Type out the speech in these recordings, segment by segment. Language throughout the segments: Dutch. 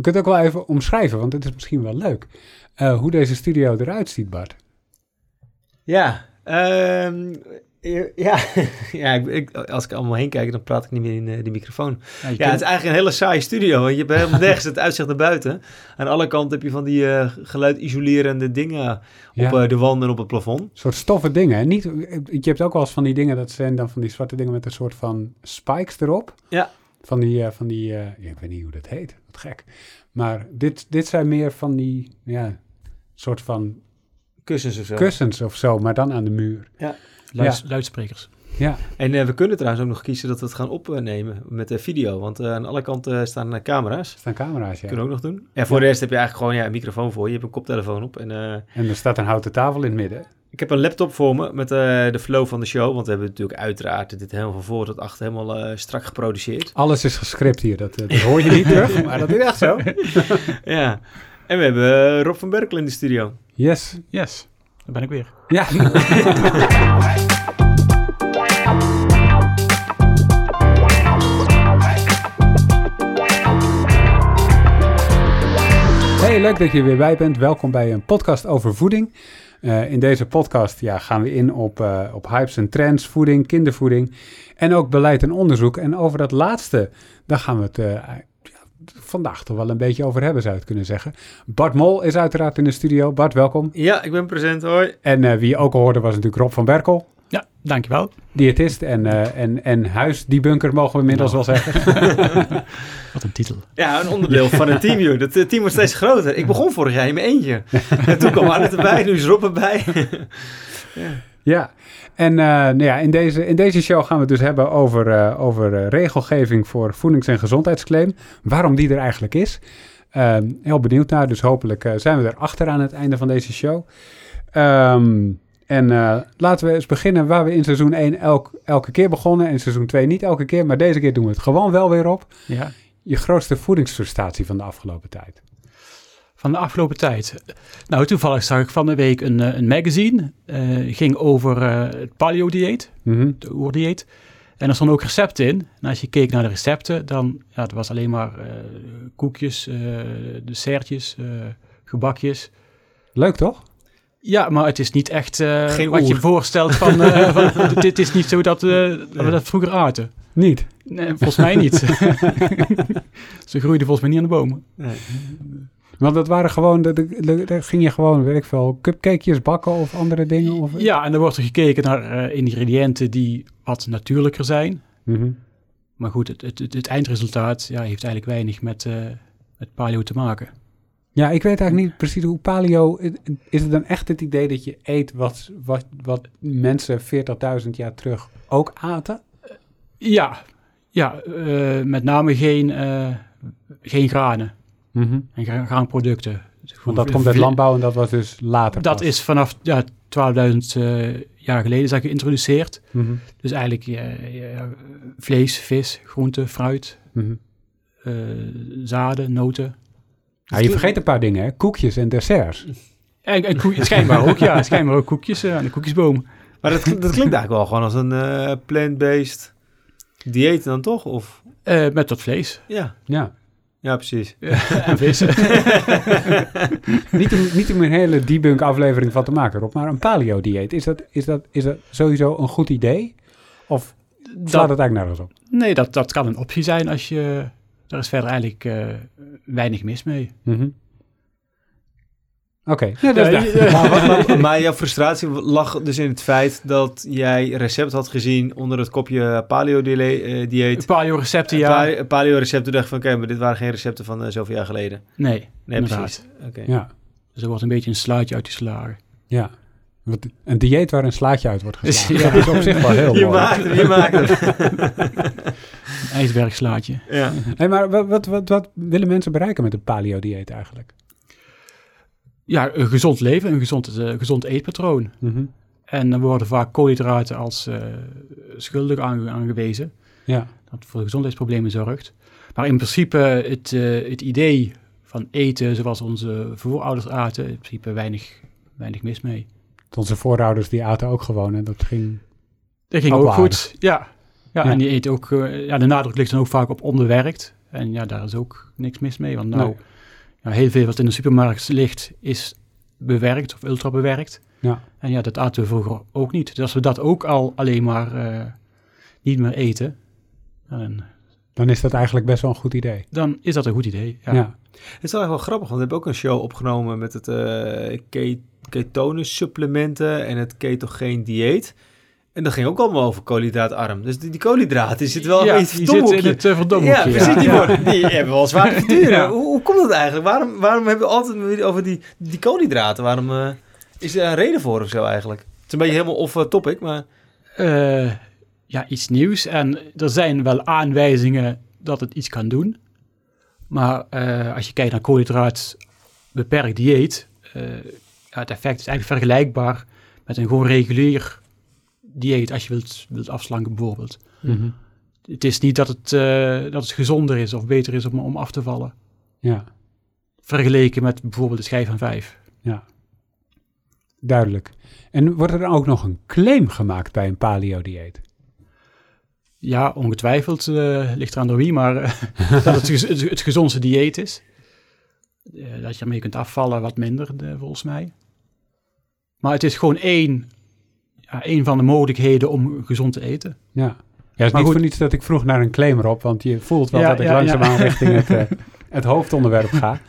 We kunnen het ook wel even omschrijven, want het is misschien wel leuk. eh, hoe deze studio eruit ziet, Bart. Ja, ehm, ja, ja ik, ik- als ik allemaal heen kijk, dan praat ik niet meer in eh, die microfoon. Ja, het is eigenlijk een hele saaie studio. Want je hebt helemaal nergens het uitzicht naar buiten. Aan alle kanten heb je van die eh geluidisolerende dingen op Ja. eh, de wanden en op het plafond. Een soort stoffen dingen. hè? Niet, je hebt ook wel eens van die dingen, dat zijn dan van die zwarte dingen met een soort van spikes erop. Ja. Van die, eh, van die eh, ja, ik weet niet hoe dat heet, wat gek. Maar dit, dit zijn meer van die, ja, soort van Kussens of zo. kussens of zo, maar dan aan de muur. luid- luidsprekers. Ja, En eh, we kunnen trouwens ook nog kiezen dat we het gaan opnemen met de video. Want eh, aan alle kanten staan camera's. er staan camera's, ja. Kunnen we ook nog doen. En voor de rest heb je eigenlijk gewoon ja, een microfoon voor je. Je hebt een koptelefoon op. En eh, En er staat een houten tafel in het midden. Ik heb een laptop voor me met eh, de flow van de show. Want we hebben natuurlijk uiteraard dit helemaal van voor tot achter helemaal eh, strak geproduceerd. Alles is gescript hier, dat, eh, dat hoor je niet terug, maar dat is echt zo. ja. En we hebben Rob van Berkel in de studio. Yes. Yes, daar ben ik weer. Ja. Hey, leuk dat je er weer bij bent. Welkom bij een podcast over voeding. Eh, in deze podcast ja, gaan we in op, eh, op hypes en trends, voeding, kindervoeding en ook beleid en onderzoek. En over dat laatste, daar gaan we het eh, ja, vandaag toch wel een beetje over hebben, zou je het kunnen zeggen. Bart Mol is uiteraard in de studio. Bart, welkom. Ja, ik ben present. Hoi. En wie je ook al hoorde was natuurlijk Rob van Berkel, Ja, dankjewel. diëtist en, eh en, en huisdebunker, mogen we inmiddels Nou. wel zeggen. Wat een titel. Ja, een onderdeel van het team, joh. Dat eh, team wordt steeds groter. Ik begon vorig jaar in mijn eentje. En toen kwam Arnett erbij, nu is Rob erbij. Ja, en eh, nou ja, in, deze, in deze show gaan we het dus hebben over, eh, over regelgeving voor voedings- en gezondheidsclaim. Waarom die er eigenlijk is. Ehm, heel benieuwd naar, dus hopelijk eh, zijn we erachter aan het einde van deze show. Ehm, en eh, laten we eens beginnen waar we in seizoen 1 elk, elke keer begonnen. En in seizoen 2 niet elke keer, maar deze keer doen we het gewoon wel weer op. Ja, Je grootste voedingsfrustratie van de afgelopen tijd. van de afgelopen tijd. Nou, toevallig zag ik van de week een, eh, een magazine. eh ging over het paleo-dieet, Mhm. de oerdieet. En er stonden ook recepten in. En als je keek naar de recepten, dan ja, het was alleen maar koekjes, dessertjes, gebakjes. Leuk toch? Ja, maar het is niet echt eh, wat je voorstelt van, eh, van dit is niet zo dat, eh, dat we dat vroeger aten. Niet. Nee, volgens mij niet. Ze groeiden volgens mij niet aan de bomen. Want dat waren gewoon, daar ging je gewoon, weet ik veel, cupcakejes bakken of andere dingen? Of... Ja, en dan wordt er gekeken naar eh, ingrediënten die wat natuurlijker zijn. Mhm. Maar goed, het, het, het, het eindresultaat ja, heeft eigenlijk weinig met, eh, met paleo te maken. Ja, ik weet eigenlijk niet precies hoe paleo... Is het dan echt het idee dat je eet wat, wat, wat mensen 40.000 jaar terug ook aten? Ja, ja eh, met name geen, eh, geen granen en gra- graanproducten. Want dat komt uit landbouw en dat was dus later Dat pas. is vanaf ja, 12.000 eh, jaar geleden is dat geïntroduceerd. Mhm. Dus eigenlijk eh, vlees, vis, groente, fruit, Mhm. eh, zaden, noten. Ja, je vergeet een paar dingen, hè? Koekjes en desserts. En, en koe- schijnbaar ook, ja. Schijnbaar ook koekjes eh, aan de koekjesboom. Maar dat, dat klinkt eigenlijk wel gewoon als een eh, plant-based dieet dan toch? Of, Eh, met wat vlees ja, Ja. ja precies. en vis. niet, om, niet om een hele debunk aflevering van te maken, Rob, maar een paleo-dieet. Is dat, is, dat, is dat sowieso een goed idee? Of slaat dat, het eigenlijk nergens op? nee, dat, dat kan een optie zijn als je... Daar is verder eigenlijk eh, weinig mis mee. Mhm. Oké. Ja, maar, maar, maar- maar jouw frustratie lag dus in het feit dat jij recept had gezien onder het kopje paleo-dieet. Paleo-recepten, ja. Paleo-recepten dacht van oké, maar dit waren geen recepten van eh, zoveel jaar geleden. Nee, Nee, inderdaad. precies. Oké. Ja. Dus er wordt een beetje een sluitje uitgeslagen. Ja. Een dieet waar een slaatje uit wordt geslagen. Ja. Dat is op zich wel heel Je mooi. maakt je maakt hem. Een ijsbergslaatje. ja. Hey, maar wat, wat, wat, wat willen mensen bereiken met een paleo-dieet eigenlijk? Ja, een gezond leven, een gezond, eh, gezond eetpatroon. Mhm. En dan worden vaak koolhydraten als eh, schuldig aange- aangewezen. Ja. dat voor gezondheidsproblemen zorgt. Maar in principe het, eh, het idee van eten zoals onze voorouders aten, in principe weinig, weinig mis mee. Onze voorouders die aten ook gewoon en dat ging... Dat ging Ook goed, ja. ja. Ja. En die eten ook, eh, ja, de nadruk ligt dan ook vaak op onbewerkt. En ja, daar is ook niks mis mee. Want nou, Nee. ja, heel veel wat in de supermarkt ligt, is bewerkt of ultra bewerkt. Ja. En ja, dat aten we vroeger ook niet. Dus als we dat ook al alleen maar eh, niet meer eten, dan, Dan is dat eigenlijk best wel een goed idee. dan is dat een goed idee. Ja. Ja. Het is wel echt wel grappig, want we hebben ook een show opgenomen met het eh ke- ketonus supplementen en het ketogeen dieet. En dat ging ook allemaal over koolhydraatarm. Dus die, die koolhydraten die zitten wel Ja, een beetje zitten in het uh, Ja, verdomhoekje. precies. Die, ja. worden, die hebben wel zwaar te verduren. Ja. Hoe, hoe komt dat eigenlijk? Waarom, waarom hebben we altijd over die, die koolhydraten? Waarom eh, is er een reden voor of zo eigenlijk? Het is een beetje helemaal off topic, maar... Eh, ja, iets nieuws. En er zijn wel aanwijzingen dat het iets kan doen. Maar eh, als je kijkt naar koolhydraat beperkt dieet, eh, ja, het effect is eigenlijk vergelijkbaar met een gewoon regulier dieet als je wilt, wilt afslanken bijvoorbeeld. Mhm. Het is niet dat het, eh, dat het gezonder is of beter is om, om af te vallen. ja, Vergeleken met bijvoorbeeld de schijf van vijf. duidelijk. En wordt er dan ook nog een claim gemaakt bij een paleo-dieet? Ja, ongetwijfeld eh, ligt eraan door wie, maar eh, dat het, het, het gezondste dieet is. Eh, dat je ermee kunt afvallen, wat minder volgens mij. Maar het is gewoon één, ja, één van de mogelijkheden om gezond te eten. Ja. Ja, het is Maar niet goed. voor niets dat ik vroeg naar een claim erop, want je voelt wel Ja, dat ik langzaamaan richting het, het hoofdonderwerp ga.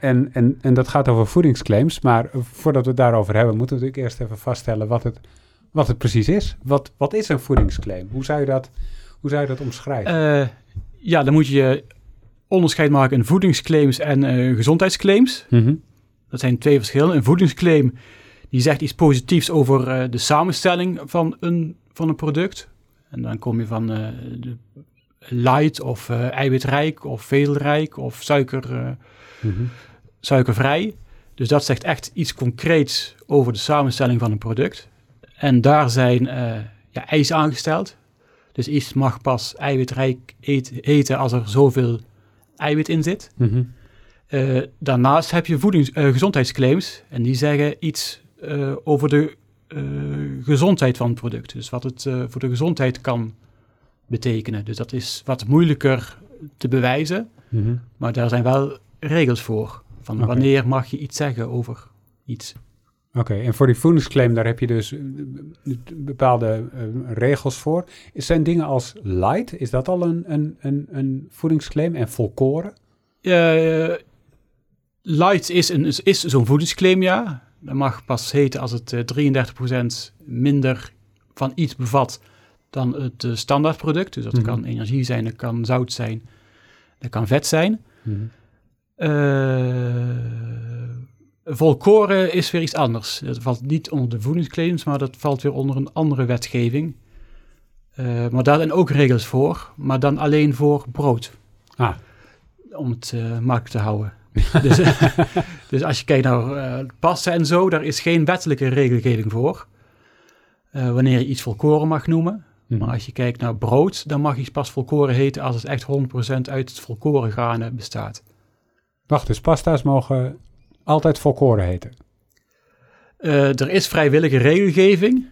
En, en, en dat gaat over voedingsclaims, maar voordat we het daarover hebben, moeten we natuurlijk eerst even vaststellen wat het, wat het precies is. Wat, wat is een voedingsclaim? Hoe zou je dat, hoe zou je dat omschrijven? Eh, ja, dan moet je onderscheid maken in voedingsclaims en eh, gezondheidsclaims. Mhm. Dat zijn twee verschillen. Een voedingsclaim die zegt iets positiefs over eh, de samenstelling van een, van een product. En dan kom je van de light of eiwitrijk of vezelrijk of suiker, Mhm. suikervrij. Dus dat zegt echt iets concreets over de samenstelling van een product. En daar zijn eh, ja, eisen aangesteld. Dus iets mag pas eiwitrijk eten als er zoveel eiwit in zit. Mhm. Eh, daarnaast heb je voedings, eh, gezondheidsclaims en die zeggen iets over de gezondheid van het product. Dus wat het voor de gezondheid kan betekenen. Dus dat is wat moeilijker te bewijzen, Mhm. maar daar zijn wel regels voor. Van wanneer mag je iets zeggen over iets. Oké, en voor die voedingsclaim, daar heb je dus eh, bepaalde eh, regels voor. Zijn dingen als light, is dat al een, een, een, een voedingsclaim? En volkoren? Eh, light is, een, is, is zo'n voedingsclaim, ja. Dat mag pas heten als het eh 33% minder van iets bevat dan het standaardproduct. Dus dat Mhm. kan energie zijn, dat kan zout zijn, dat kan vet zijn. Eh, volkoren is weer iets anders. Dat valt niet onder de voedingsclaims, maar dat valt weer onder een andere wetgeving. Eh, maar daar zijn ook regels voor, maar dan alleen voor brood. Ah. Om het eh makkelijk te houden. dus, dus als je kijkt naar eh passen en zo, daar is geen wettelijke regelgeving voor. Wanneer je iets volkoren mag noemen. Mhm. Maar als je kijkt naar brood, dan mag iets pas volkoren heten als het echt 100% uit het volkoren granen bestaat. Wacht, dus pasta's mogen altijd volkoren heten? Eh, er is vrijwillige regelgeving.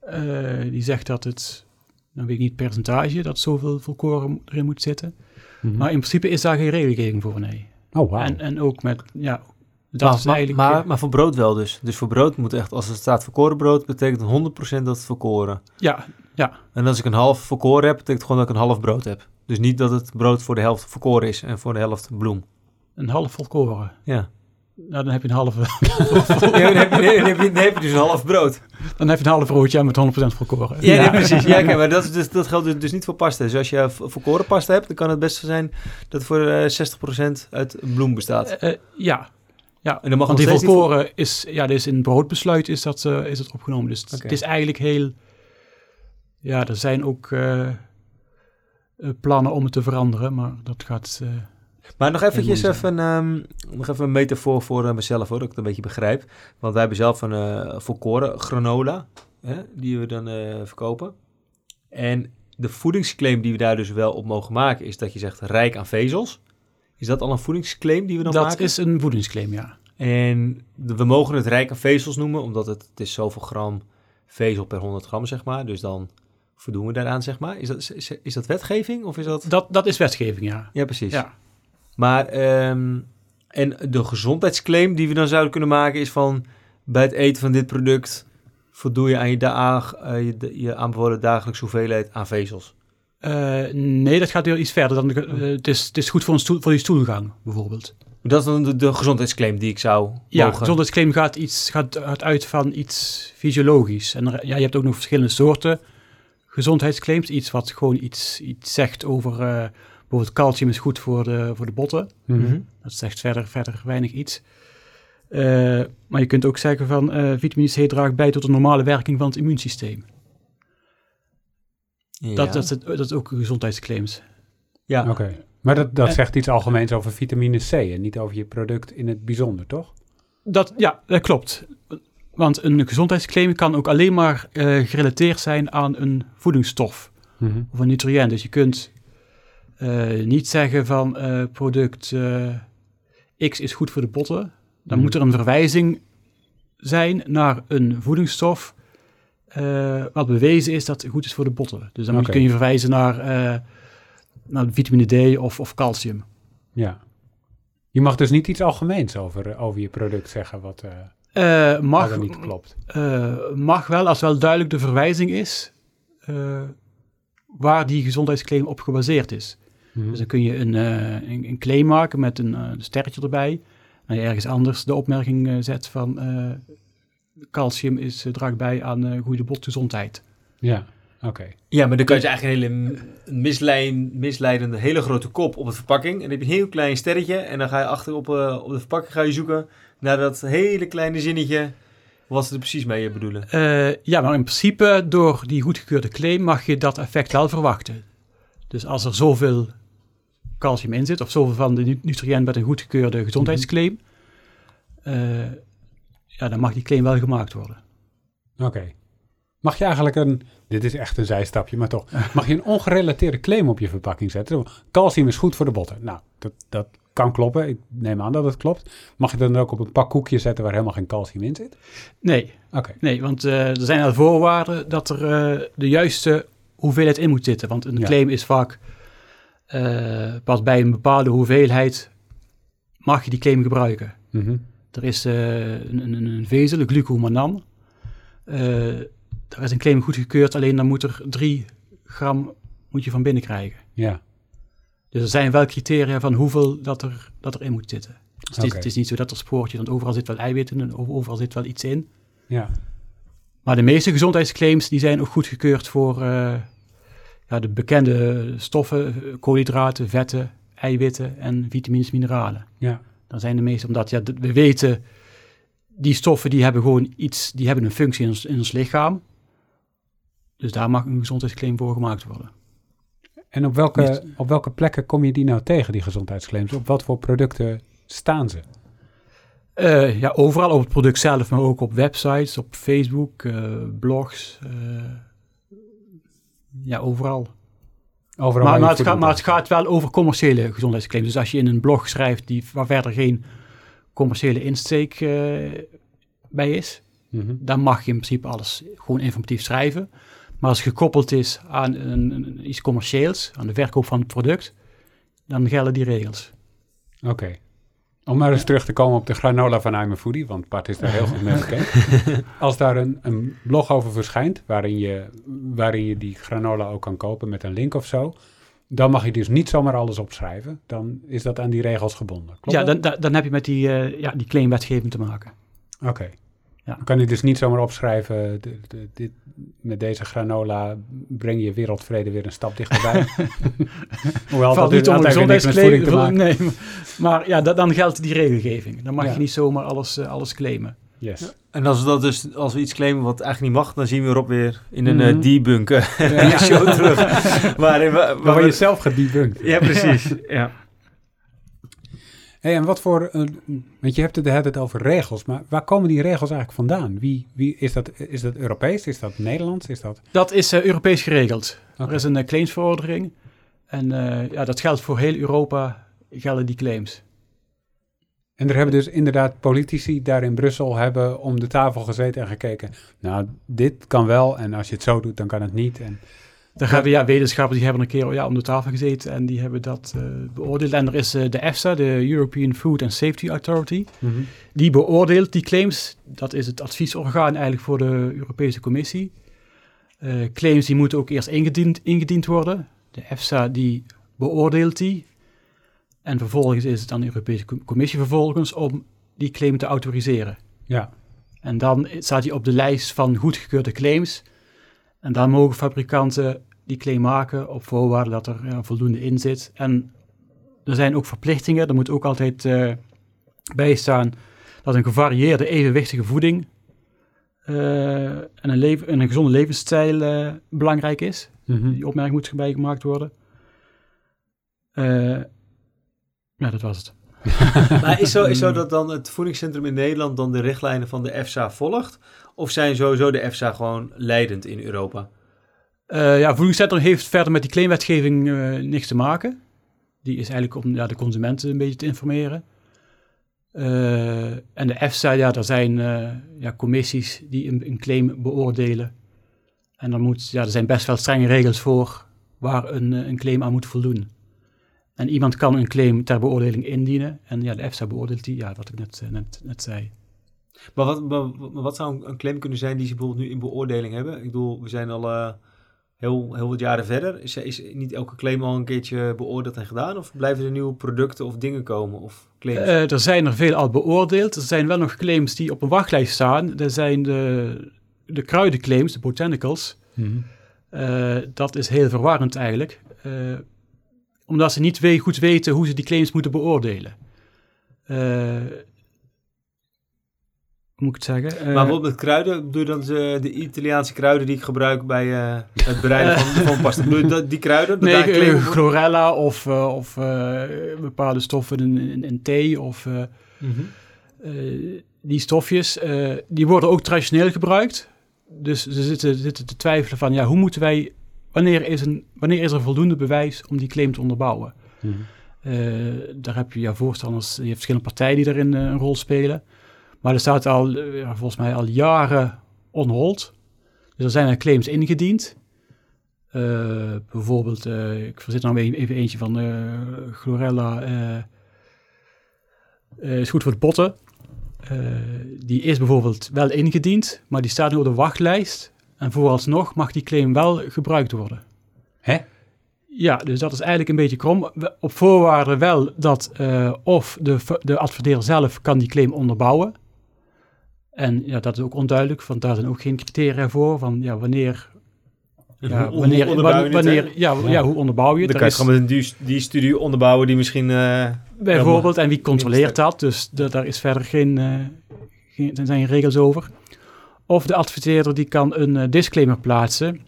Eh, die zegt dat het, dan weet ik niet het percentage, dat zoveel volkoren erin moet zitten. Mhm. Maar in principe is daar geen regelgeving voor, nee. oh, wauw. En, en ook met, ja, dat maar, is maar- eigenlijk... maar, maar voor brood wel dus. Dus voor brood moet echt, als het staat volkoren brood, betekent 100% dat het volkoren. ja, En als ik een half volkoren heb, betekent gewoon dat ik een half brood heb. Dus niet dat het brood voor de helft volkoren is en voor de helft bloem. een half volkoren. Ja. Nou, dan heb je een halve, ja dan, heb je, dan, heb je, dan heb je dus een half brood. dan heb je een half broodje met 100% volkoren. Ja, nee, precies. Ja, maar dat, is dus, dat geldt dus, dus niet voor pasta. Dus als je volkoren pasta hebt, dan kan het best zijn dat het voor eh 60% uit bloem bestaat. Eh, eh, ja, ja. En dan mag want die niet volkoren is, ja, dus in het broodbesluit is dat, eh, is dat opgenomen. Dus het- is eigenlijk heel, ja, er zijn ook eh, eh, plannen om het te veranderen, maar dat gaat, eh, Maar nog eventjes even, ehm, nog even een metafoor voor eh, mezelf, hoor, dat ik het een beetje begrijp. Want wij hebben zelf een eh volkoren granola, hè, die we dan eh, verkopen. En de voedingsclaim die we daar dus wel op mogen maken, is dat je zegt rijk aan vezels. Is dat al een voedingsclaim die we dan dat maken? is een voedingsclaim, ja. En we mogen het rijk aan vezels noemen, omdat het, het is zoveel gram vezel per 100 gram, zeg maar. Dus dan voldoen we daaraan, zeg maar? Is dat, is, is dat wetgeving of is dat... Dat, dat is wetgeving, ja. Ja, precies. ja. Maar, ehm, en de gezondheidsclaim die we dan zouden kunnen maken is van... bij het eten van dit product voldoe je aan je, daag, eh, je, je aanbevolen dagelijkse hoeveelheid aan vezels. Eh, nee, dat gaat heel iets verder. Dan, eh, het, is, het is goed voor, een stoel, voor die stoelgang, bijvoorbeeld. Dat is dan de, de gezondheidsclaim die ik zou Ja, mogen. gezondheidsclaim gaat, iets, gaat, gaat uit van iets fysiologisch. En er- ja, je hebt ook nog verschillende soorten gezondheidsclaims. Iets wat gewoon iets, iets zegt over... eh, bijvoorbeeld calcium is goed voor de, voor de botten. Mhm. Mhm. Dat zegt verder, verder weinig iets. Eh, maar je kunt ook zeggen van eh, vitamine C draagt bij tot de normale werking van het immuunsysteem. Ja. Dat, dat, is, dat is ook gezondheidsclaims. ja. Oké. Maar dat, dat En- zegt iets algemeens over vitamine C en niet over je product in het bijzonder, toch? Dat, ja, dat klopt. Want een gezondheidsclaim kan ook alleen maar eh, gerelateerd zijn aan een voedingsstof Mhm. of een nutriënt. Dus je kunt eh, niet zeggen van eh, product eh, X is goed voor de botten. Dan Mhm. moet er een verwijzing zijn naar een voedingsstof wat bewezen is dat het goed is voor de botten. Dus dan kun je verwijzen naar, naar vitamine D of, of calcium. Ja. Je mag dus niet iets algemeens over, over je product zeggen wat mag, wat niet klopt. Mag wel, als wel duidelijk de verwijzing is waar die gezondheidsclaim op gebaseerd is. Mhm. Dus dan kun je een, eh, een, een claim maken met een eh, sterretje erbij. En je ergens anders de opmerking eh, zet van eh, calcium is, draagt bij aan eh, goede botgezondheid. Ja, oké. ja, maar dan kan je dus eigenlijk een hele misleid, misleidende, hele grote kop op het verpakking. En dan heb je een heel klein sterretje. En dan ga je achter op, eh, op de verpakking ga je zoeken naar dat hele kleine zinnetje. Wat ze er precies mee bedoelen. Eh, ja, maar in principe door die goedgekeurde claim mag je dat effect wel verwachten. Dus als er zoveel calcium in zit, of zoveel van de nu- nutriënt met een goedgekeurde gezondheidsclaim, eh, ja, dan mag die claim wel gemaakt worden. Oké. Mag je eigenlijk een, dit is echt een zijstapje, maar toch, mag je een ongerelateerde claim op je verpakking zetten? Calcium is goed voor de botten. Nou, dat, dat kan kloppen. Ik neem aan dat het klopt. Mag je dan ook op een pak koekje zetten waar helemaal geen calcium in zit? Nee, Oké. nee want eh, er zijn al voorwaarden dat er eh, de juiste hoeveelheid in moet zitten. Want een Ja. claim is vaak eh, pas bij een bepaalde hoeveelheid mag je die claim gebruiken. Mhm. Er is eh, een, een, een vezel, glucomanan. Eh daar is een claim goedgekeurd, alleen dan moet er 3 gram moet je van binnen krijgen. Ja, Dus er zijn wel criteria van hoeveel dat, er, dat erin moet zitten. Dus het, is, het is niet zo dat er spoortje, want overal zit wel eiwit in en over- overal zit wel iets in. ja. Maar de meeste gezondheidsclaims die zijn ook goedgekeurd voor ja, de bekende stoffen, koolhydraten, vetten, eiwitten en vitamines, mineralen. ja. Dan zijn de meeste, omdat ja, we weten, die stoffen die hebben gewoon iets, die hebben een functie in ons, in ons lichaam. Dus daar mag een gezondheidsclaim voor gemaakt worden. En op welke, Niet- op welke plekken kom je die nou tegen, die gezondheidsclaims? Op wat voor producten staan ze? Eh, ja, overal op het product zelf, maar ook op websites, op Facebook, eh, blogs. eh, ja, overal. Overal Maar, maar, het gaat, maar het gaat wel over commerciële gezondheidsclaims. Dus als je in een blog schrijft die, waar verder geen commerciële insteek eh, bij is, Mhm. dan mag je in principe alles gewoon informatief schrijven. Maar als het gekoppeld is aan een, een- iets commercieels, aan de verkoop van het product, dan gelden die regels. Oké. Om maar eens terug te komen op de granola van I'm Foodie, want Bart is daar heel goed mee bekend. Als daar een, een blog over verschijnt, waarin je, waarin je die granola ook kan kopen met een link of zo, dan mag je dus niet zomaar alles opschrijven. Dan is dat aan die regels gebonden. Klopt ja, dan, dan heb je met die, eh, ja, die claimwetgeving te maken. Oké. Ja. Dan kan je dus niet zomaar opschrijven, de- de- dit, met deze granola breng je wereldvrede weer een stap dichterbij. Hoewel, Valt dat niet onder voeding te maken. Nee, maar ja, da- dan geldt die regelgeving. Dan mag Ja. je niet zomaar alles, eh, alles claimen. Yes. En als we dat dus, als we iets claimen wat eigenlijk niet mag, dan zien we erop weer in een eh, debunk eh, Ja. show terug. Waarin we, Maar waar waar je we- zelf gedebunked. ja, precies. Ja. Hey, en wat voor, eh, want je hebt het tijd over regels, maar waar komen die regels eigenlijk vandaan? Wie, wie is, dat, is dat Europees? Is dat Nederlands? Is dat... Dat is eh, Europees geregeld. Er is een eh, claimsverordening. En ja, dat geldt voor heel Europa, gelden die claims. En er hebben dus inderdaad politici daar in Brussel hebben om de tafel gezeten en gekeken. Nou, dit kan wel en als je het zo doet, dan kan het niet. En Daar hebben ja, wetenschappers die hebben een keer ja, om de tafel gezeten en die hebben dat eh, beoordeeld. En er is eh, de EFSA, de European Food and Safety Authority, Mhm. die beoordeelt die claims. Dat is het adviesorgaan eigenlijk voor de Europese Commissie. Eh, claims die moeten ook eerst ingediend, ingediend worden. De EFSA die beoordeelt die. En vervolgens is het aan de Europese Com- Commissie vervolgens om die claim te autoriseren. Ja, En dan staat hij op de lijst van goedgekeurde claims. En dan mogen fabrikanten die claim maken op voorwaarde dat er ja, voldoende in zit. En er zijn ook verplichtingen. Er moet ook altijd eh, bij staan dat een gevarieerde, evenwichtige voeding eh, en, een leven, en een gezonde levensstijl eh, belangrijk is. Mhm. Die opmerking moet erbij gemaakt worden. Eh, ja, dat was het. Maar is zo, is zo dat dan het voedingscentrum in Nederland dan de richtlijnen van de EFSA volgt? Of zijn sowieso de EFSA gewoon leidend in Europa? Eh, ja, voedingscentrum heeft verder met die claimwetgeving eh, niks te maken. Die is eigenlijk om ja, de consumenten een beetje te informeren. Eh, en de EFSA, ja, er zijn ja, commissies die een, een claim beoordelen. En dan moet, ja, er zijn best wel strenge regels voor waar een, een claim aan moet voldoen. En iemand kan een claim ter beoordeling indienen. En ja, de EFSA beoordeelt die, ja, wat ik net, net, zei. Maar wat, maar, wat zou een- claim kunnen zijn die ze bijvoorbeeld nu in beoordeling hebben? Ik bedoel, we zijn al heel, heel wat jaren verder. Is, is niet elke claim al een keertje beoordeeld en gedaan? Of blijven er nieuwe producten of dingen komen? Of claims? Eh, er zijn er veel al beoordeeld. Er zijn wel nog claims die op een wachtlijst staan. Er zijn de, de kruidenclaims, de botanicals. Mhm. Eh, dat is heel verwarrend eigenlijk. Eh, omdat ze niet we- goed weten hoe ze die claims moeten beoordelen. Eh, moet ik het zeggen? Eh, maar bijvoorbeeld met kruiden, bedoel je dan de, de Italiaanse kruiden die ik gebruik bij eh, het bereiden van, van pasta? Bedoel je dat, die kruiden? Dat nee, daar eh, chlorella of, eh, of eh, bepaalde stoffen in, in, in thee of... eh, Mhm. Eh, die stofjes, eh, die worden ook traditioneel gebruikt. Dus ze zitten, zitten te twijfelen van, ja, hoe moeten wij, wanneer is, een, wanneer is er voldoende bewijs om die claim te onderbouwen? Mhm. Eh, daar heb je ja, voorstanders, je hebt verschillende partijen die daarin eh, een rol spelen. Maar er staat al, eh, volgens mij al jaren on hold. Dus er zijn er claims ingediend. Eh, bijvoorbeeld, eh, ik verzit er nog even, eentje van chlorella. eh, is goed voor de botten. Die is bijvoorbeeld wel ingediend, maar die staat nu op de wachtlijst. En vooralsnog mag die claim wel gebruikt worden. Hè? Ja, dus dat is eigenlijk een beetje krom. Op voorwaarde wel dat of de, de adverteerder zelf kan die claim onderbouwen. En ja, dat is ook onduidelijk, want daar zijn ook geen criteria voor. Van ja, wanneer... Ja, Hoe- hoe wanneer, onderbouw je wanneer, het, hè? ja, ja. hoe onderbouw je het? Dan kan je gewoon met een die, die studie onderbouwen die misschien... eh, Bijvoorbeeld, en wie controleert dat? Dus de- daar is verder geen, eh, geen, er zijn geen regels over. Of de adverteerder die kan een eh, disclaimer plaatsen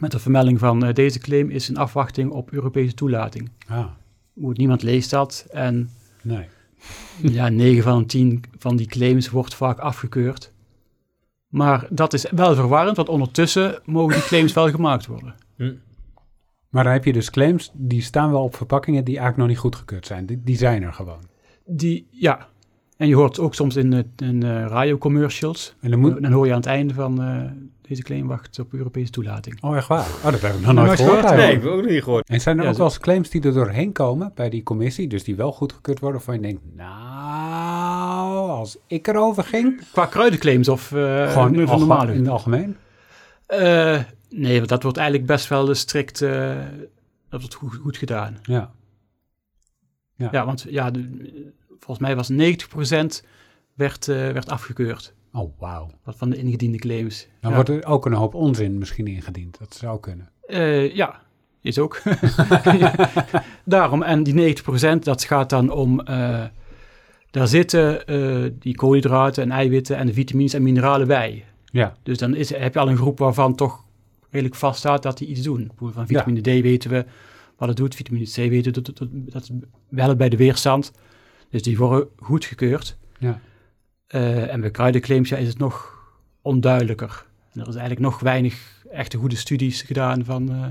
met de vermelding van deze claim is in afwachting op Europese toelating. Ah, Moet niemand leest dat en nee. Ja, 9 van de 10 van die claims wordt vaak afgekeurd. Maar dat is wel verwarrend, want ondertussen mogen die claims wel gemaakt worden. hm. Maar dan heb je dus claims, die staan wel op verpakkingen die eigenlijk nog niet goedgekeurd zijn. Die, die zijn er gewoon. Die, ja, en je hoort ook soms in, eh, in eh, radiocommercials, En dan moet... Dan hoor je aan het einde van eh, deze claim wacht op Europese toelating. Oh, echt waar? Oh, dat heb ik nog nooit gehoord gehoord? Nee, ik heb ook nog niet gehoord. En zijn er Ja, ook zo- wel eens claims die er doorheen komen bij die commissie, dus die wel goedgekeurd worden, waarvan je denkt, nou, als ik erover ging, Qua kruidenclaims of uh, gewoon van normale? in het algemeen. Eh, nee, want dat wordt eigenlijk best wel strikt, eh, dat wordt goed, goed gedaan. Ja. Ja. Ja, want ja, de- volgens mij was 90% werd, eh, werd afgekeurd Oh, wauw. wat van de ingediende claims. Dan ja. wordt er ook een hoop onzin misschien ingediend. Dat zou kunnen. Eh, ja, is ook. Daarom, en die 90% dat gaat dan om, eh, daar zitten die koolhydraten en eiwitten en de vitamines en mineralen bij. Ja. Dus dan is, heb je al een groep waarvan toch redelijk vaststaat dat die iets doen. Van vitamine D weten we wat het doet, vitamine C weten we dat, dat, dat wel bij de weerstand. Dus die worden goedgekeurd. Ja. Eh, en bij kruidenclaims ja, is het nog onduidelijker. En er is eigenlijk nog weinig echte goede studies gedaan van eh,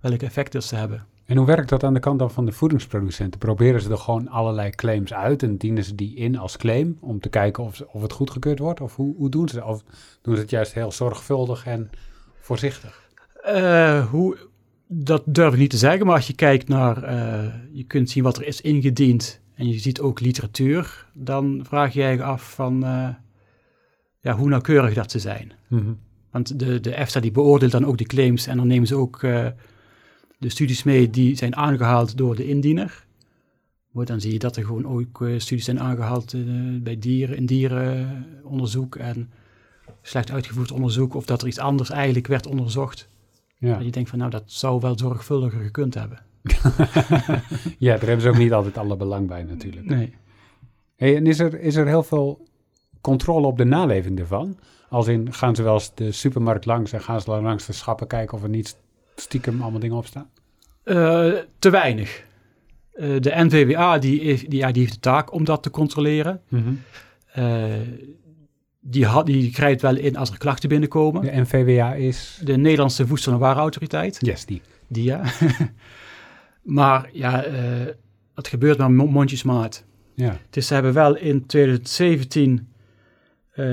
welke effecten ze hebben. En hoe werkt dat aan de kant dan van de voedingsproducenten? Proberen ze er gewoon allerlei claims uit en dienen ze die in als claim om te kijken of, ze- of het goedgekeurd wordt? Of hoe, hoe doen ze dat? Of doen ze het juist heel zorgvuldig en voorzichtig? Eh, hoe, dat durf ik niet te zeggen, maar als je kijkt naar, je kunt zien wat er is ingediend en je ziet ook literatuur, dan vraag je je af van, eh, ja, hoe nauwkeurig dat ze zijn. Mhm. Want de, de EFSA die beoordeelt dan ook die claims en dan nemen ze ook eh, de studies mee die zijn aangehaald door de indiener. Maar dan zie je dat er gewoon ook eh, studies zijn aangehaald eh, bij dieren, in dierenonderzoek en slecht uitgevoerd onderzoek, of dat er iets anders eigenlijk werd onderzocht. Ja. Dat je denkt van nou, dat zou wel zorgvuldiger gekund hebben. ja, daar hebben ze ook niet altijd alle belang bij natuurlijk. Nee. Hey, en is er, is er heel veel controle op de naleving ervan? Als in, gaan ze wel eens de supermarkt langs en gaan ze langs de schappen kijken of er niet stiekem allemaal dingen op staan? Eh, te weinig. Eh, de NVWA die, heeft- die, ja, die heeft de taak om dat te controleren. Eh, die, had, die grijpt wel in als er klachten binnenkomen. De NVWA is... De Nederlandse Voedsel- en Warenautoriteit. Yes, die. Die ja. maar ja, eh het gebeurt maar mo- mondjesmaat. Ja. Dus ze hebben wel in 2017 eh,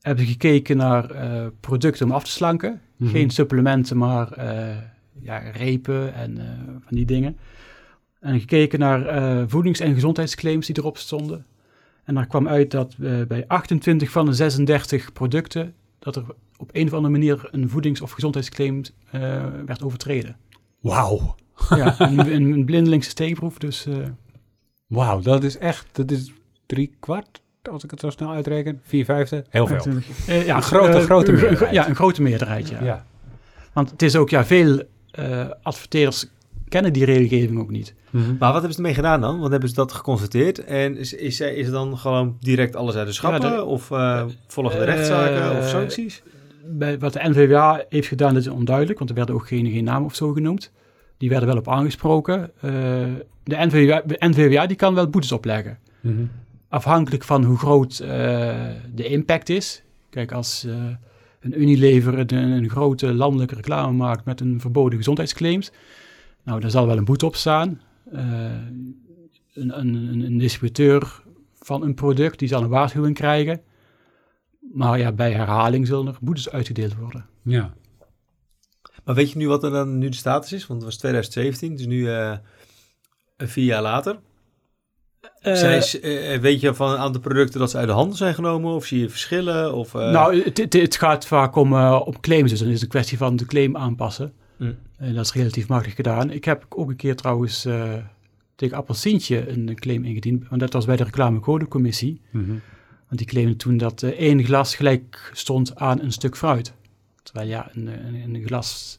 hebben gekeken naar eh, producten om af te slanken. Mhm. Geen supplementen, maar eh, ja, repen en eh, van die dingen. En gekeken naar eh, voedings- en gezondheidsclaims die erop stonden. En daar kwam uit dat eh, bij 28 van de 36 producten... dat er op een of andere manier een voedings- of gezondheidsclaim eh, werd overtreden. Wauw. Ja, een, een, blindelingse steekproef, dus... eh, Wauw, dat is echt... Dat is drie kwart, als ik het zo snel uitreken. Vier vijfde. Heel veel. Eh, ja, Een grote, eh, grote meerderheid. Ja, een grote meerderheid, ja. Ja. Want het is ook, ja, veel eh, adverteerders kennen die regelgeving ook niet. Mhm. Maar wat hebben ze ermee gedaan dan? Want hebben ze dat geconstateerd? En is, is, is dan gewoon direct alles uit de schappen? Ja, de- of eh, volgen de rechtszaken of sancties? Bij, wat de NVWA heeft gedaan, dat is onduidelijk, want er werden ook geen, geen namen of zo genoemd. Die werden wel op aangesproken. Eh, de, NVWA, de NVWA die kan wel boetes opleggen. Mhm. Afhankelijk van hoe groot eh, de impact is. Kijk, als eh, een Unilever een, een grote landelijke reclame maakt met een verboden gezondheidsclaims, nou, daar zal wel een boete op staan. Een, een, een, een distributeur van een product, die zal een waarschuwing krijgen. Maar ja, bij herhaling zullen er boetes uitgedeeld worden. Ja. Maar weet je nu wat er dan nu de status is? Want het was 2017, dus nu eh, vier jaar later. Zijn, eh, weet je van een aantal producten dat ze uit de handel zijn genomen? Of zie je verschillen? Of, eh, nou, het, het, het gaat vaak om, eh, om claims, dus dan is het een kwestie van de claim aanpassen. hm. En dat is relatief makkelijk gedaan. Ik heb ook een keer trouwens eh, tegen Appelsientje een claim ingediend. Want dat was bij de reclamecodecommissie. Mhm. Want die claimde toen dat eh, één glas gelijk stond aan een stuk fruit. Terwijl ja, een, een, een glas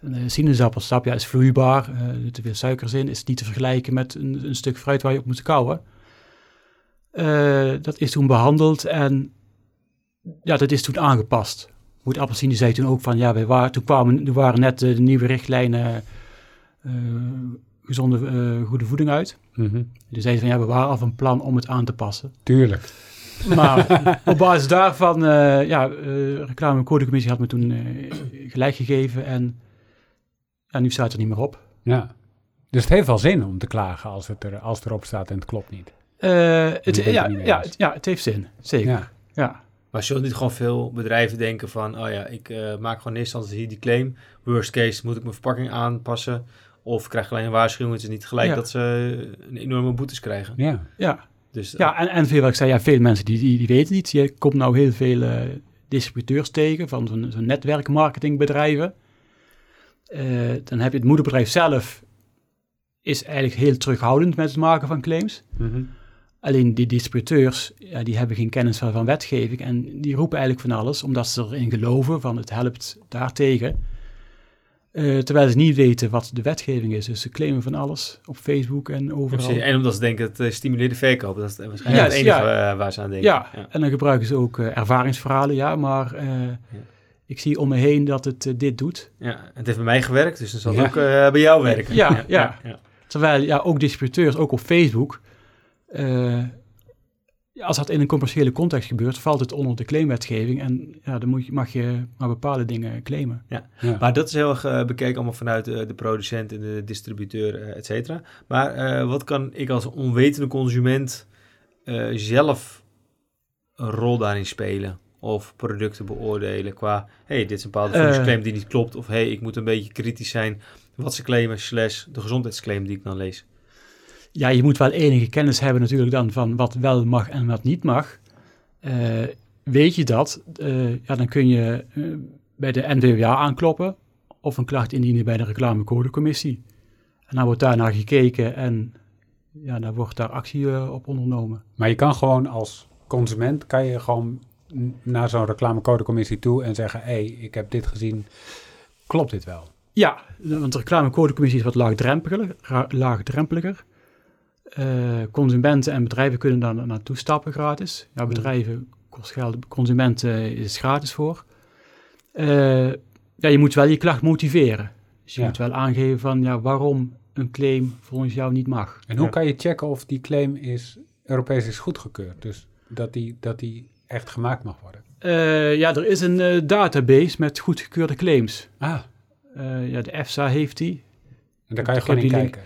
een eh, sinaasappelsap ja, is vloeibaar. eh, er zit te veel suikers in. Is niet te vergelijken met een, een stuk fruit waar je op moet kauwen. Eh, dat is toen behandeld en ja, dat is toen aangepast. Goed, Appelsien zei toen ook van, ja, wij waren, toen kwamen, er waren net de, de nieuwe richtlijnen eh, gezonde, eh, goede voeding uit. Mhm. Dus zeiden van, ja, we waren al van plan om het aan te passen. Tuurlijk. Maar op basis daarvan, eh ja, eh reclame- en codecommissie had me toen eh, gelijk gegeven en ja, nu staat het er niet meer op. Ja. Dus het heeft wel zin om te klagen als het, er, als het erop staat en het klopt niet. Eh, het, ja, niet ja, het- ja, het heeft zin, zeker. Ja. Ja. Maar zullen niet gewoon veel bedrijven denken van... oh ja, ik eh, maak gewoon in eerste instantie hier die claim. Worst case moet ik mijn verpakking aanpassen. Of krijg ik alleen een waarschuwing. Het is niet gelijk Ja. dat ze een enorme boetes krijgen. Ja. ja. Dus, Ja, en, en veel, wat ik zei, ja, veel mensen die, die, die weten niet. Je komt nou heel veel eh, distributeurs tegen van zo'n zo'n netwerkmarketingbedrijven. Eh, dan heb je het moederbedrijf zelf, is eigenlijk heel terughoudend met het maken van claims. Mhm. Alleen die distributeurs, ja, die hebben geen kennis van, van wetgeving en die roepen eigenlijk van alles, omdat ze erin geloven van het helpt daartegen. Eh, terwijl ze niet weten wat de wetgeving is. Dus ze claimen van alles op Facebook en overal. En omdat ze denken het eh, stimuleert de verkoop. Dat is waarschijnlijk Ja, het enige ja. eh, waar ze aan denken. Ja, en dan gebruiken ze ook ervaringsverhalen, ja, maar ik zie om me heen dat het dit doet. Ja, het heeft bij mij gewerkt, dus dan zal Ja. ook bij jou werken. Ja, ja. ja. Terwijl ja, ook distributeurs, ook op Facebook, ja, als dat in een commerciële context gebeurt, valt het onder de claimwetgeving en ja, dan moet je, mag je maar bepaalde dingen claimen. Ja. Maar dat is heel erg eh, bekeken allemaal vanuit eh, de producent en de distributeur, eh, et cetera. Maar wat kan ik als onwetende consument zelf een rol daarin spelen? of producten beoordelen qua, hey, dit is een bepaalde voedingsclaim die niet klopt, of hey, ik moet een beetje kritisch zijn wat ze claimen, slash de gezondheidsclaim die ik dan lees. Ja, je moet wel enige kennis hebben natuurlijk dan van wat wel mag en wat niet mag. Eh, weet je dat, eh, ja, dan kun je eh, bij de NVWA aankloppen of een klacht indienen bij de reclamecodecommissie. En dan wordt daar naar gekeken en ja, dan wordt daar actie op ondernomen. Maar je kan gewoon als consument, kan je gewoon naar zo'n reclamecodecommissie toe en zeggen, hé, hey, ik heb dit gezien, klopt dit wel? Ja, want de reclamecodecommissie is wat laagdrempeliger. laagdrempeliger. Eh, consumenten en bedrijven kunnen daar naartoe stappen gratis. Ja, bedrijven kost geld, consumenten is gratis voor. Eh, ja, je moet wel je klacht motiveren. Dus je Ja. moet wel aangeven van ja, waarom een claim volgens jou niet mag. En hoe Ja. kan je checken of die claim is Europees is goedgekeurd? Dus dat die, dat die echt gemaakt mag worden. Eh, ja, er is een database met goedgekeurde claims. Ah, ja, de EFSA heeft die. en daar kan je gewoon in link. kijken.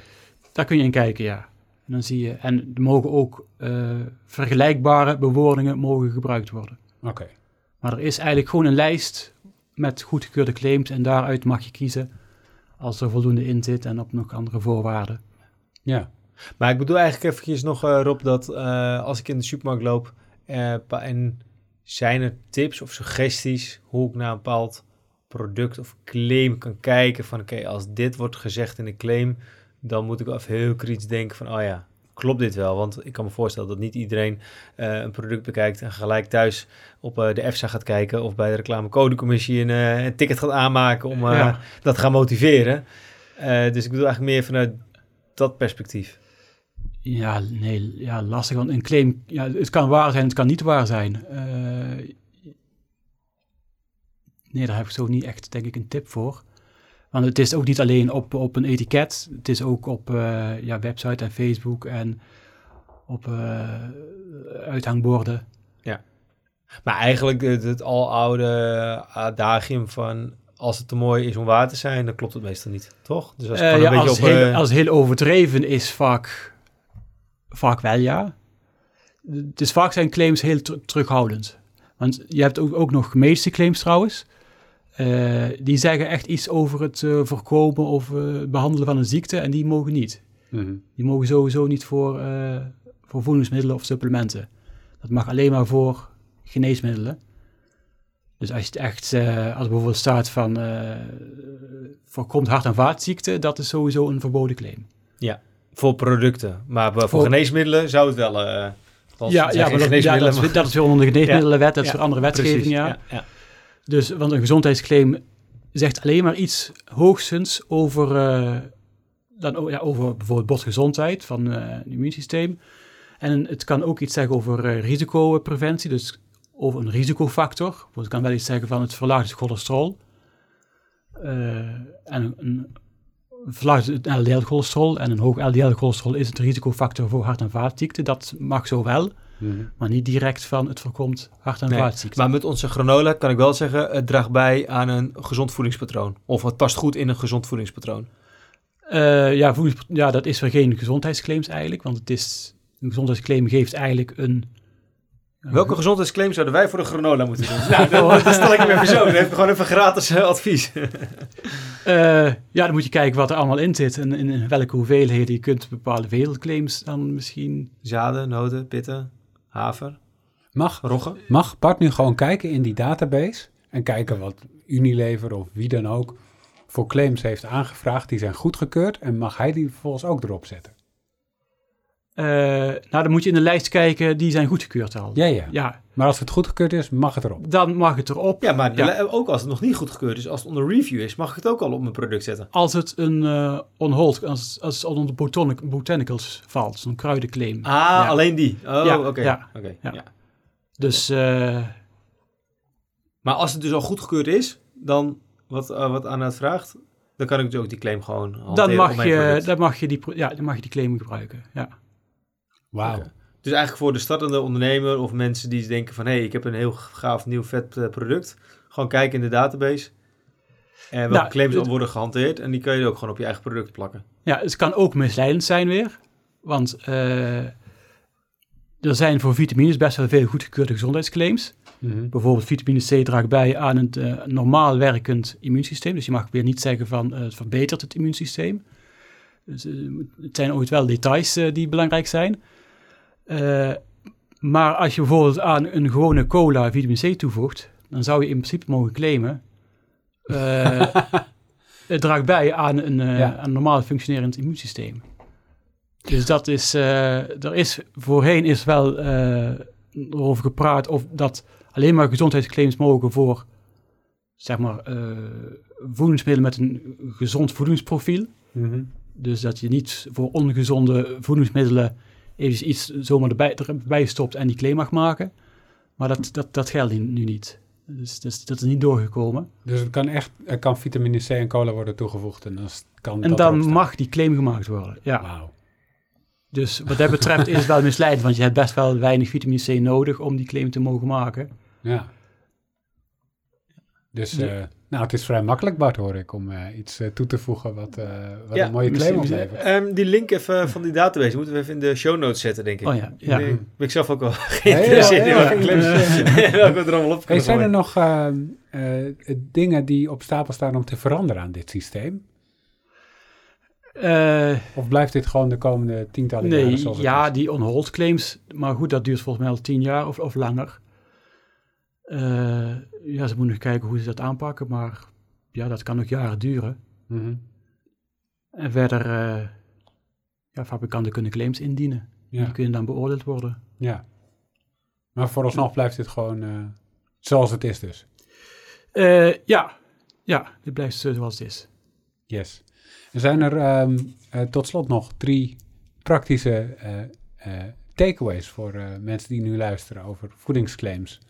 Daar kun je in kijken, ja. En dan zie je, en er mogen ook eh, vergelijkbare bewoordingen mogen gebruikt worden. Oké. Maar er is eigenlijk gewoon een lijst met goedgekeurde claims en daaruit mag je kiezen als er voldoende in zit en op nog andere voorwaarden. Ja. Maar ik bedoel eigenlijk eventjes nog, eh, Rob, dat eh, als ik in de supermarkt loop en zijn er tips of suggesties hoe ik naar een bepaald product of claim kan kijken van oké, als dit wordt gezegd in een claim, dan moet ik even heel kritisch denken van oh ja, klopt dit wel? Want ik kan me voorstellen dat niet iedereen eh, een product bekijkt en gelijk thuis op eh, de EFSA gaat kijken of bij de reclamecodecommissie een, eh, een ticket gaat aanmaken om Ja. dat te gaan motiveren. Dus ik bedoel eigenlijk meer vanuit dat perspectief. Ja, nee, ja, lastig, want een claim, ja, het kan waar zijn, het kan niet waar zijn. Nee, daar heb ik zo niet echt, denk ik, een tip voor. Want het is ook niet alleen op, op een etiket, het is ook op eh, ja, website en Facebook en op eh, uithangborden. Maar eigenlijk het, het aloude adagium van als het te mooi is om waar te zijn, dan klopt het meestal niet, toch? Dus als het Eh, ja, een als, op... heel, eh, als het heel overdreven is, vaak, vaak wel ja. Dus vaak zijn claims heel ter- terughoudend. Want je hebt ook, ook nog medische claims trouwens. Eh, die zeggen echt iets over het eh, voorkomen of eh, behandelen van een ziekte en die mogen niet. Mhm. Die mogen sowieso niet voor, eh, voor voedingsmiddelen of supplementen. Dat mag alleen maar voor geneesmiddelen. Dus als je het echt, eh, als bijvoorbeeld staat van eh, voorkomt hart- en vaatziekten, dat is sowieso een verboden claim. voor producten. Maar voor, Voor- geneesmiddelen zou het wel... eh Ja, ja, maar dat, ja dat, is, dat is weer onder de geneesmiddelenwet, dat is Ja, weer andere wetgeving, Precies, ja. ja, ja. Dus, want een gezondheidsclaim zegt alleen maar iets hoogstens over, eh, dan, ja, over bijvoorbeeld botgezondheid van eh, het immuunsysteem. En het kan ook iets zeggen over eh, risicopreventie, dus over een risicofactor. Het kan wel iets zeggen van het verlaagt het cholesterol. En een, het LDL-cholesterol. En een hoog LDL-cholesterol is het risicofactor voor hart- en vaatziekten. Dat mag zo wel, Mhm. maar niet direct van het voorkomt hart- en Nee, vaatziekten. Maar met onze granola kan ik wel zeggen, het draagt bij aan een gezond voedingspatroon. Of het past goed in een gezond voedingspatroon. Eh, ja, voedings- ja, dat is weer geen gezondheidsclaims eigenlijk, want het is, een gezondheidsclaim geeft eigenlijk een... Welke gezondheidsclaim zouden wij voor de granola moeten doen? nou, dat, dat stel ik hem even zo. Dan heb ik gewoon even gratis eh, advies. Eh, ja, dan moet je kijken wat er allemaal in zit en in, in welke hoeveelheden je kunt bepaalde wereldclaims dan misschien... Zaden, noten, pitten, haver, Mag, roggen. mag Bart nu gewoon kijken in die database en kijken wat Unilever of wie dan ook voor claims heeft aangevraagd. Die zijn goedgekeurd en mag hij die vervolgens ook erop zetten? Eh, nou, dan moet je in de lijst kijken, die zijn goedgekeurd al. Ja, ja. Ja, Maar als het goedgekeurd is, mag het erop. dan mag het erop. Ja, maar Ja. ook als het nog niet goedgekeurd is, als het onder review is, mag ik het ook al op mijn product zetten. Als het een eh on hold, als, als het onder de botanic, botanicals valt, zo'n kruidenclaim. Ah, Ja. alleen die. Oh, Ja, oké. ja, Oké, ja. ja. Dus eh, Maar als het dus al goedgekeurd is, dan wat, wat Anna het vraagt, dan kan ik dus ook die claim gewoon dan, op mag mijn je, product. dan, mag je die, ja, dan mag je die claim gebruiken. Ja. Wauw. Dus eigenlijk voor de startende ondernemer of mensen die denken van... hé, hey, ik heb een heel gaaf nieuw vet eh, product. Gewoon kijken in de database. En welke Nou, claims het- worden gehanteerd. En die kan je ook gewoon op je eigen product plakken. ja, het kan ook misleidend zijn weer. Want eh, er zijn voor vitamines best wel veel goedgekeurde gezondheidsclaims. Mhm. Bijvoorbeeld vitamine C draagt bij aan een eh, normaal werkend immuunsysteem. Dus je mag weer niet zeggen van het verbetert het immuunsysteem. Dus, het zijn ooit wel details die belangrijk zijn. Eh, maar als je bijvoorbeeld aan een gewone cola vitamine C toevoegt, dan zou je in principe mogen claimen. eh, het draagt bij aan een, eh, Ja. aan een normaal functionerend immuunsysteem. Dus dat is, er is, voorheen is wel over gepraat of dat alleen maar gezondheidsclaims mogen voor, zeg maar, voedingsmiddelen met een gezond voedingsprofiel. Mhm. Dus dat je niet voor ongezonde voedingsmiddelen even iets zomaar erbij, erbij stopt en die claim mag maken. Maar dat, dat, dat geldt nu niet. Dus, dus dat is niet doorgekomen. Dus het kan echt, er kan vitamine C en cola worden toegevoegd en dan kan En dat dan mag die claim gemaakt worden. Ja. Wauw. Dus wat dat betreft is het wel misleidend, want je hebt best wel weinig vitamine C nodig om die claim te mogen maken. Ja. Dus, eh, nou, het is vrij makkelijk, Bart, hoor ik, om eh, iets eh, toe te voegen wat, eh, wat Ja, een mooie claim oplevert. Ehm, die link even van die database moeten we even in de show notes zetten, denk ik. Oh ja, ja. Ik ben, ben ik zelf ook wel geïnteresseerd in. welke claims- er allemaal op Hey, zijn er nog ehm, eh, dingen die op stapel staan om te veranderen aan dit systeem? Eh, Of blijft dit gewoon de komende tientallen jaren nee, zoals het ja, is? die on-hold claims, maar goed, dat duurt volgens mij al tien jaar of, of langer. Eh, ja, ze moeten nog kijken hoe ze dat aanpakken, maar ja, dat kan nog jaren duren. Mhm. En verder, eh, ja, fabrikanten kunnen claims indienen. ja, Die kunnen dan beoordeeld worden. ja. Maar vooralsnog blijft dit gewoon eh, zoals het is dus. Ja, ja, dit blijft zo zoals het is. Yes. Er zijn er ehm, eh, tot slot nog drie praktische takeaways voor mensen die nu luisteren over voedingsclaims.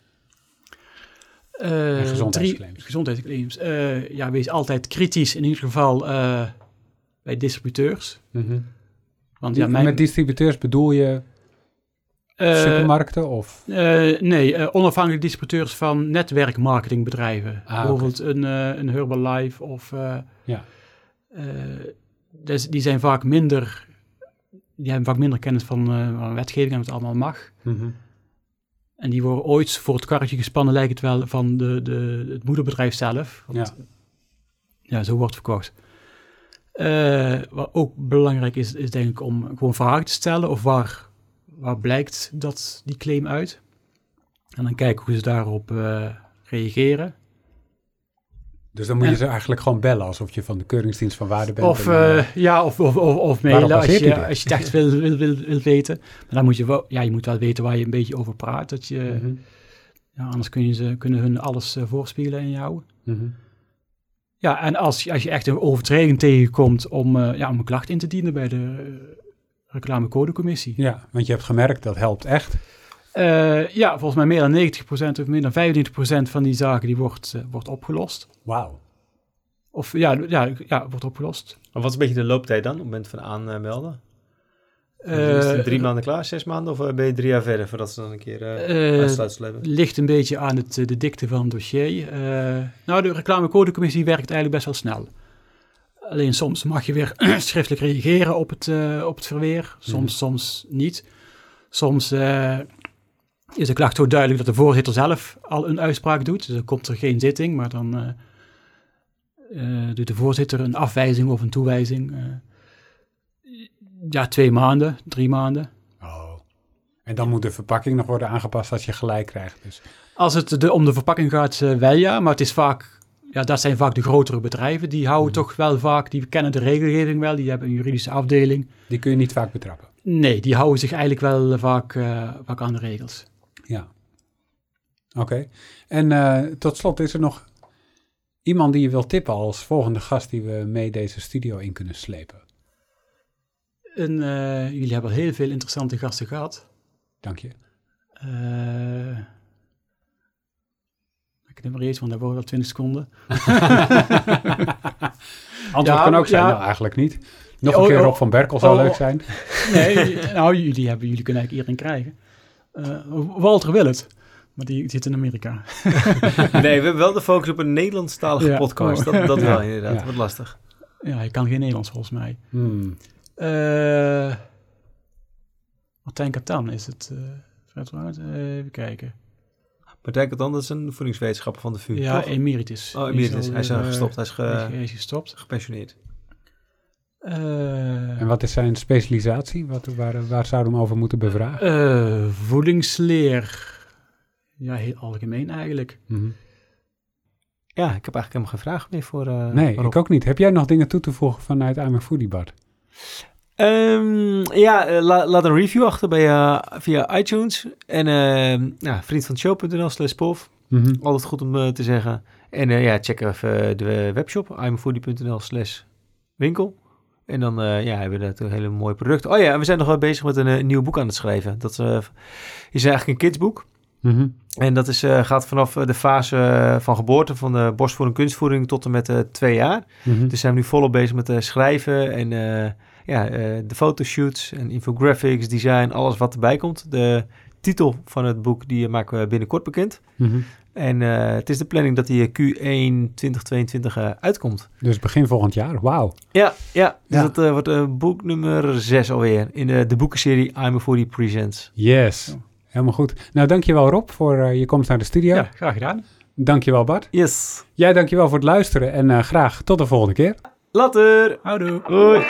Eh, En gezondheidsclaims. drie gezondheidsclaims. Eh, ja, wees altijd kritisch in ieder geval eh, bij distributeurs. Want ja, mijn, Met distributeurs bedoel je supermarkten of... nee, onafhankelijke distributeurs van netwerkmarketingbedrijven. Ah, Bijvoorbeeld een, eh een Herbalife of... Ja. dus die zijn vaak minder... Die hebben vaak minder kennis van, wetgeving en wat allemaal mag. Mhm. En die worden ooit voor het karretje gespannen, lijkt het wel, van de, de, het moederbedrijf zelf. Want, ja. zo wordt verkocht. Eh, wat ook belangrijk is, is denk ik om gewoon vragen te stellen. Of waar, waar blijkt dat die claim uit? En dan kijken hoe ze daarop eh, reageren. Dus dan moet je ze eigenlijk gewoon bellen alsof je van de keuringsdienst van waarde bent. Of, en, eh, eh, ja, of, of, of, mailen als je, als je het echt wil, wil, wil, wil weten. Maar dan moet je wel, ja, je moet wel weten waar je een beetje over praat. Dat je, mhm, ja, anders kun je ze, kunnen hun alles eh, voorspiegelen in jou. mhm. Ja, en als, je- als je echt een overtreding tegenkomt om, ja, om een klacht in te dienen bij de reclamecodecommissie. Ja, want je hebt gemerkt dat helpt echt. Eh, ja, volgens mij meer dan 90% of meer dan 95% van die zaken die wordt, eh, wordt opgelost. Wauw. Of ja, ja, ja, wordt opgelost. Maar wat is een beetje de looptijd dan op het moment van aanmelden? Eh, is het drie maanden klaar, zes maanden? Of ben je drie jaar verder voordat ze dan een keer eh eh, uitsluitsel hebben? ligt een beetje aan het, de dikte van het dossier. Eh, nou, de reclamecodecommissie werkt eigenlijk best wel snel. Alleen soms mag je weer schriftelijk reageren op het, op het verweer. Soms, Mhm. soms niet. Soms eh, is de klacht zo duidelijk dat de voorzitter zelf al een uitspraak doet. Dus dan komt er geen zitting, maar dan eh, eh, doet de voorzitter een afwijzing of een toewijzing. eh. ja, twee maanden, drie maanden. Oh. En dan moet de verpakking nog worden aangepast als je gelijk krijgt. Dus. Als het de, om de verpakking gaat, wel ja, maar het is vaak, ja, dat zijn vaak de grotere bedrijven. Die houden Mhm. toch wel vaak, die kennen de regelgeving wel, die hebben een juridische afdeling. Die kun je niet vaak betrappen. Nee, die houden zich eigenlijk wel vaak, vaak aan de regels. Oké. En eh, tot slot is er nog iemand die je wil tippen als volgende gast die we mee deze studio in kunnen slepen. En eh, jullie hebben al heel veel interessante gasten gehad. Dank je. Eh ik neem maar eens, want dat wordt al 20 seconden. Antwoord Ja, kan ook zijn, ja. nou eigenlijk niet. Nog Oh, een keer oh, Rob van Berkel zou oh, leuk oh. zijn. Nee, nou, jullie, hebben, jullie kunnen eigenlijk iedereen krijgen. Eh, Walter wil het, maar die zit in Amerika. nee, we hebben wel de focus op een Nederlandstalige Ja. podcast. Dat, dat Ja. wel inderdaad, Ja. wat lastig. Ja, hij kan geen Nederlands volgens mij. Hmm. Eh, Martijn Katan is het. eh, eh, even kijken. Martijn Katan, dat is een voedingswetenschapper van de VU, Ja, toch? emeritus. Oh, is emeritus. al Hij is uh, eh, gestopt. Hij is ge- Hij is gestopt. gepensioneerd. Eh, En wat is zijn specialisatie? Wat, waar, waar zouden we hem over moeten bevragen? eh, voedingsleer. Ja, heel algemeen eigenlijk. Mhm. Ja, ik heb eigenlijk helemaal geen vraag meer voor eh Nee, Rob. ik ook niet. Heb jij nog dingen toe te voegen vanuit I'm a Foodie Bart? Ehm, ja, eh, la- laat een review achter bij, eh, via iTunes. En uh, ja, vriendvandeshow.nl slash pof. Mhm. Altijd goed om te zeggen. En ja, check even de webshop, imafoodie.nl slash winkel. En dan ja, hebben we dat een hele mooie product. Oh ja, en we zijn nog wel bezig met een eh, nieuw boek aan het schrijven. Dat is eigenlijk een kidsboek. Mhm. En dat is, eh, gaat vanaf eh, de fase eh, van geboorte, van de borstvoeding, kunstvoeding, tot en met eh, twee jaar. Mhm. Dus zijn we nu volop bezig met eh, schrijven en eh, ja, eh, de fotoshoots en infographics, design, alles wat erbij komt. De titel van het boek die maken we binnenkort bekend. Mhm. En eh, het is de planning dat die Q1 2022 eh, uitkomt. Dus begin volgend jaar. Wauw. Ja, ja. Dus Ja. dat eh, wordt boek nummer 6 alweer in de, de boekenserie I'm a Foodie Presents. Yes. Helemaal goed. Nou, dankjewel Rob voor eh, je komst naar de studio. Ja, graag gedaan. Dankjewel Bart. Yes. Jij dankjewel voor het luisteren en eh, graag tot de volgende keer. Later. Houdoe. Hoi.